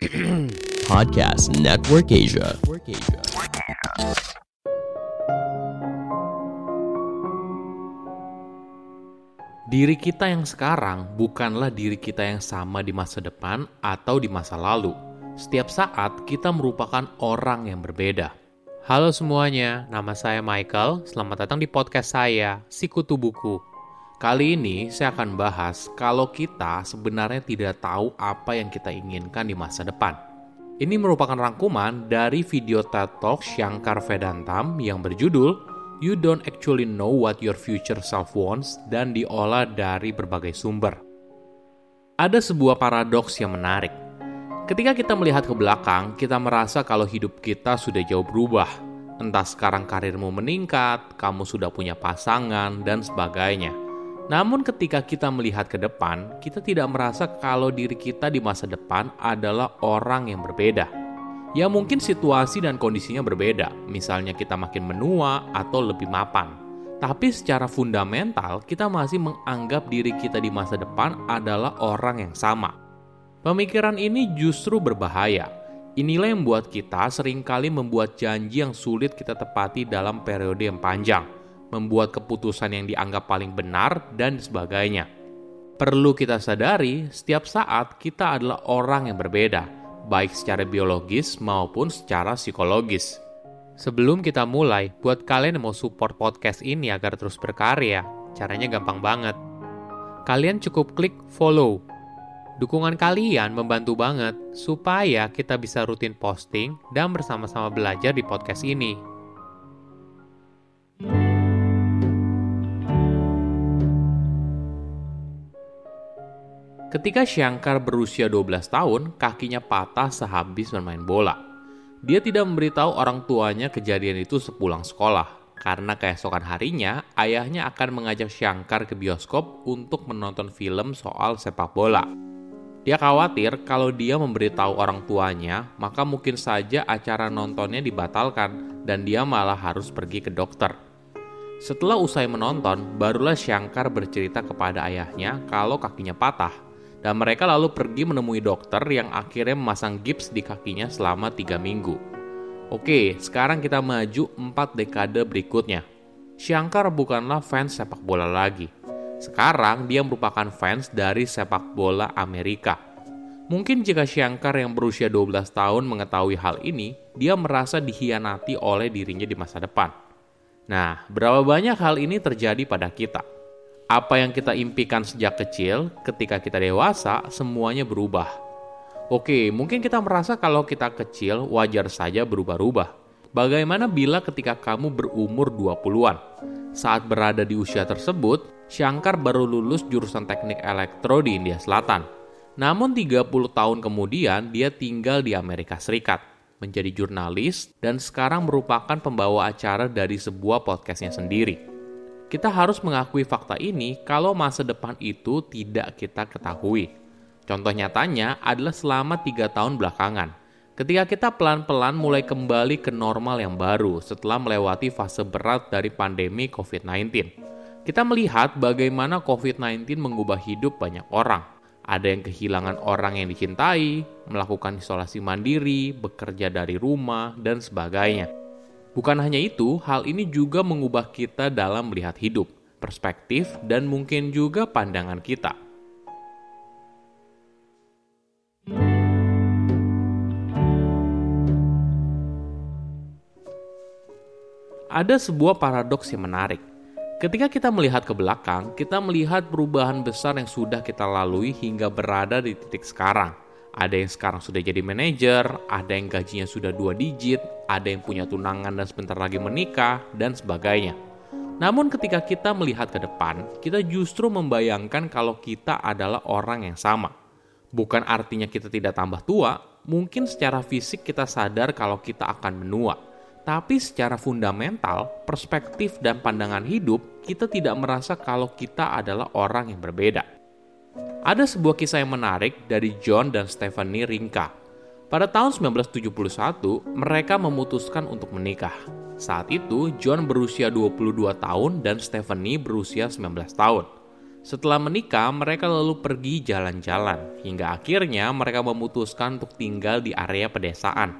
Podcast Network Asia. Diri kita yang sekarang bukanlah diri kita yang sama di masa depan atau di masa lalu. Setiap saat kita merupakan orang yang berbeda. Halo semuanya, nama saya Michael. Selamat datang di podcast saya, Sikutu Buku. Kali ini saya akan bahas kalau kita sebenarnya tidak tahu apa yang kita inginkan di masa depan. Ini merupakan rangkuman dari video TED Talk Shankar Vedantam yang berjudul You Don't Actually Know What Your Future Self Wants dan diolah dari berbagai sumber. Ada sebuah paradoks yang menarik. Ketika kita melihat ke belakang, kita merasa kalau hidup kita sudah jauh berubah. Entah sekarang karirmu meningkat, kamu sudah punya pasangan, dan sebagainya. Namun ketika kita melihat ke depan, kita tidak merasa kalau diri kita di masa depan adalah orang yang berbeda Ya mungkin situasi dan kondisinya berbeda, misalnya kita makin menua atau lebih mapan. Tapi secara fundamental, kita masih menganggap diri kita di masa depan adalah orang yang sama. Pemikiran ini justru berbahaya. Inilah yang membuat kita sering kali membuat janji yang sulit kita tepati dalam periode yang panjang, membuat keputusan yang dianggap paling benar, dan sebagainya. Perlu kita sadari, setiap saat kita adalah orang yang berbeda, baik secara biologis maupun secara psikologis. Sebelum kita mulai, buat kalian yang mau support podcast ini agar terus berkarya, caranya gampang banget. Kalian cukup klik follow. Dukungan kalian membantu banget supaya kita bisa rutin posting dan bersama-sama belajar di podcast ini. Ketika Shankar berusia 12 tahun, kakinya patah sehabis bermain bola. Dia tidak memberitahu orang tuanya kejadian itu sepulang sekolah, karena keesokan harinya ayahnya akan mengajak Shankar ke bioskop untuk menonton film soal sepak bola. Dia khawatir kalau dia memberitahu orang tuanya, maka mungkin saja acara nontonnya dibatalkan dan dia malah harus pergi ke dokter. Setelah usai menonton, barulah Shankar bercerita kepada ayahnya kalau kakinya patah dan mereka lalu pergi menemui dokter yang akhirnya memasang gips di kakinya selama tiga minggu. Oke, sekarang kita maju empat dekade berikutnya. Shankar bukanlah fans sepak bola lagi. Sekarang dia merupakan fans dari sepak bola Amerika. Mungkin jika Shankar yang berusia 12 tahun mengetahui hal ini, dia merasa dihianati oleh dirinya di masa depan. Nah, berapa banyak hal ini terjadi pada kita? Apa yang kita impikan sejak kecil, ketika kita dewasa, semuanya berubah. Oke, mungkin kita merasa kalau kita kecil wajar saja berubah-ubah. Bagaimana bila ketika kamu berumur 20-an? Saat berada di usia tersebut, Shankar baru lulus jurusan teknik elektro di India Selatan. Namun 30 tahun kemudian dia tinggal di Amerika Serikat, menjadi jurnalis dan sekarang merupakan pembawa acara dari sebuah podcastnya sendiri. Kita harus mengakui fakta ini kalau masa depan itu tidak kita ketahui. Contoh nyatanya adalah selama tiga tahun belakangan. Ketika kita pelan-pelan mulai kembali ke normal yang baru setelah melewati fase berat dari pandemi COVID-19. Kita melihat bagaimana COVID-19 mengubah hidup banyak orang. Ada yang kehilangan orang yang dicintai, melakukan isolasi mandiri, bekerja dari rumah, dan sebagainya. Bukan hanya itu, hal ini juga mengubah kita dalam melihat hidup, perspektif, dan mungkin juga pandangan kita. Ada sebuah paradoks yang menarik. Ketika kita melihat ke belakang, kita melihat perubahan besar yang sudah kita lalui hingga berada di titik sekarang ada yang sekarang sudah jadi manajer, ada yang gajinya sudah dua digit, ada yang punya tunangan dan sebentar lagi menikah, dan sebagainya. Namun ketika kita melihat ke depan, kita justru membayangkan kalau kita adalah orang yang sama. Bukan artinya kita tidak tambah tua, mungkin secara fisik kita sadar kalau kita akan menua. Tapi secara fundamental, perspektif dan pandangan hidup, kita tidak merasa kalau kita adalah orang yang berbeda. Ada sebuah kisah yang menarik dari John dan Stephanie Rinka. Pada tahun 1971, mereka memutuskan untuk menikah. Saat itu, John berusia 22 tahun dan Stephanie berusia 19 tahun. Setelah menikah, mereka lalu pergi jalan-jalan hingga akhirnya mereka memutuskan untuk tinggal di area pedesaan.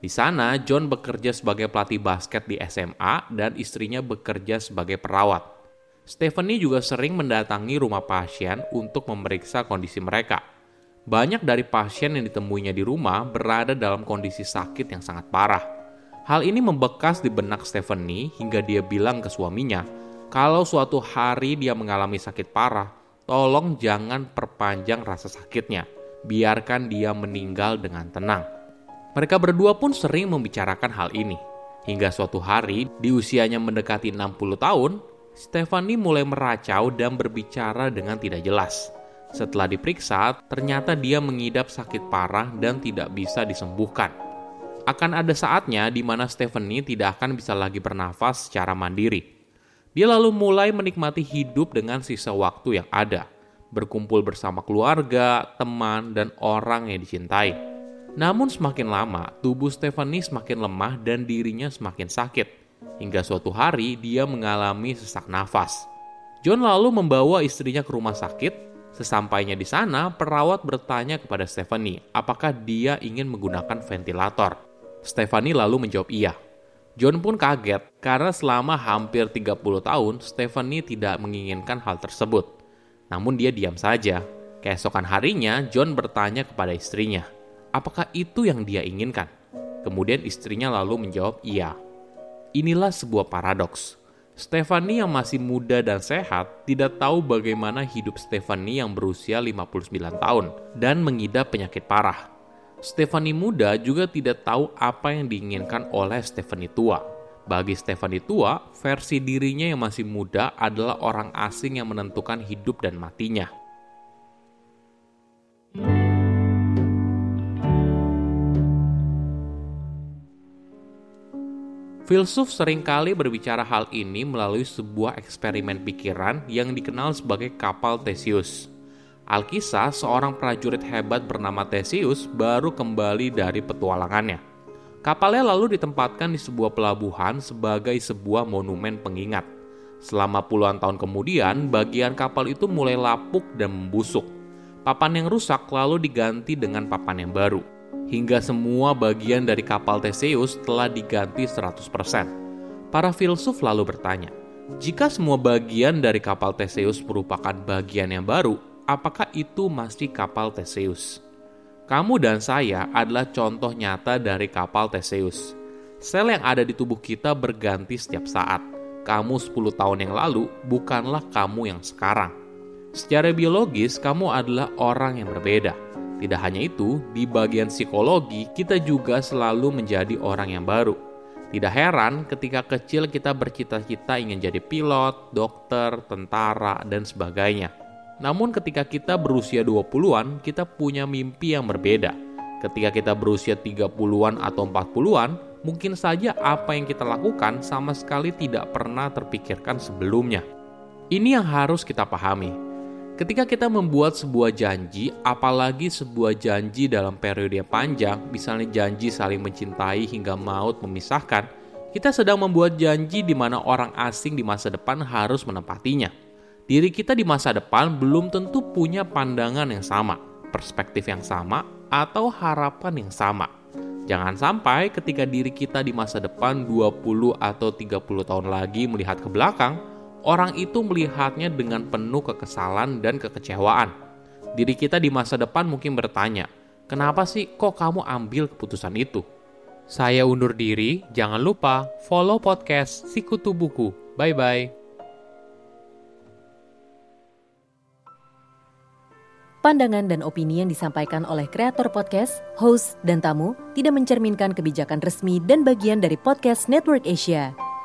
Di sana, John bekerja sebagai pelatih basket di SMA dan istrinya bekerja sebagai perawat. Stephanie juga sering mendatangi rumah pasien untuk memeriksa kondisi mereka. Banyak dari pasien yang ditemuinya di rumah berada dalam kondisi sakit yang sangat parah. Hal ini membekas di benak Stephanie hingga dia bilang ke suaminya kalau suatu hari dia mengalami sakit parah, tolong jangan perpanjang rasa sakitnya. Biarkan dia meninggal dengan tenang. Mereka berdua pun sering membicarakan hal ini. Hingga suatu hari, di usianya mendekati 60 tahun, Stephanie mulai meracau dan berbicara dengan tidak jelas. Setelah diperiksa, ternyata dia mengidap sakit parah dan tidak bisa disembuhkan. Akan ada saatnya di mana Stephanie tidak akan bisa lagi bernafas secara mandiri dia lalu mulai menikmati hidup dengan sisa waktu yang ada, berkumpul bersama keluarga, teman, dan orang yang dicintai. Namun semakin lama, tubuh Stephanie semakin lemah dan dirinya semakin sakit. Hingga suatu hari dia mengalami sesak nafas. John lalu membawa istrinya ke rumah sakit. Sesampainya di sana, perawat bertanya kepada Stephanie apakah dia ingin menggunakan ventilator. Stephanie lalu menjawab iya. John pun kaget karena selama hampir 30 tahun Stephanie tidak menginginkan hal tersebut. Namun dia diam saja. Keesokan harinya John bertanya kepada istrinya, apakah itu yang dia inginkan? Kemudian istrinya lalu menjawab iya. Inilah sebuah paradoks. Stephanie yang masih muda dan sehat tidak tahu bagaimana hidup Stephanie yang berusia 59 tahun dan mengidap penyakit parah. Stephanie muda juga tidak tahu apa yang diinginkan oleh Stephanie tua. Bagi Stephanie tua, versi dirinya yang masih muda adalah orang asing yang menentukan hidup dan matinya. Filsuf sering kali berbicara hal ini melalui sebuah eksperimen pikiran yang dikenal sebagai kapal Theseus. Alkisah, seorang prajurit hebat bernama Theseus baru kembali dari petualangannya. Kapalnya lalu ditempatkan di sebuah pelabuhan sebagai sebuah monumen pengingat. Selama puluhan tahun kemudian, bagian kapal itu mulai lapuk dan membusuk. Papan yang rusak lalu diganti dengan papan yang baru. Hingga semua bagian dari kapal Theseus telah diganti 100%. Para filsuf lalu bertanya, jika semua bagian dari kapal Theseus merupakan bagian yang baru, apakah itu masih kapal Theseus? Kamu dan saya adalah contoh nyata dari kapal Theseus. Sel yang ada di tubuh kita berganti setiap saat. Kamu 10 tahun yang lalu bukanlah kamu yang sekarang. Secara biologis, kamu adalah orang yang berbeda. Tidak hanya itu, di bagian psikologi kita juga selalu menjadi orang yang baru. Tidak heran ketika kecil kita bercita-cita ingin jadi pilot, dokter, tentara, dan sebagainya. Namun ketika kita berusia 20-an, kita punya mimpi yang berbeda. Ketika kita berusia 30-an atau 40-an, mungkin saja apa yang kita lakukan sama sekali tidak pernah terpikirkan sebelumnya. Ini yang harus kita pahami. Ketika kita membuat sebuah janji, apalagi sebuah janji dalam periode yang panjang, misalnya janji saling mencintai hingga maut memisahkan, kita sedang membuat janji di mana orang asing di masa depan harus menempatinya diri kita di masa depan belum tentu punya pandangan yang sama, perspektif yang sama, atau harapan yang sama. Jangan sampai ketika diri kita di masa depan 20 atau 30 tahun lagi melihat ke belakang, orang itu melihatnya dengan penuh kekesalan dan kekecewaan. Diri kita di masa depan mungkin bertanya, kenapa sih kok kamu ambil keputusan itu? Saya undur diri, jangan lupa follow podcast Sikutu Buku. Bye-bye. Pandangan dan opini yang disampaikan oleh kreator podcast, host, dan tamu tidak mencerminkan kebijakan resmi dan bagian dari podcast Network Asia.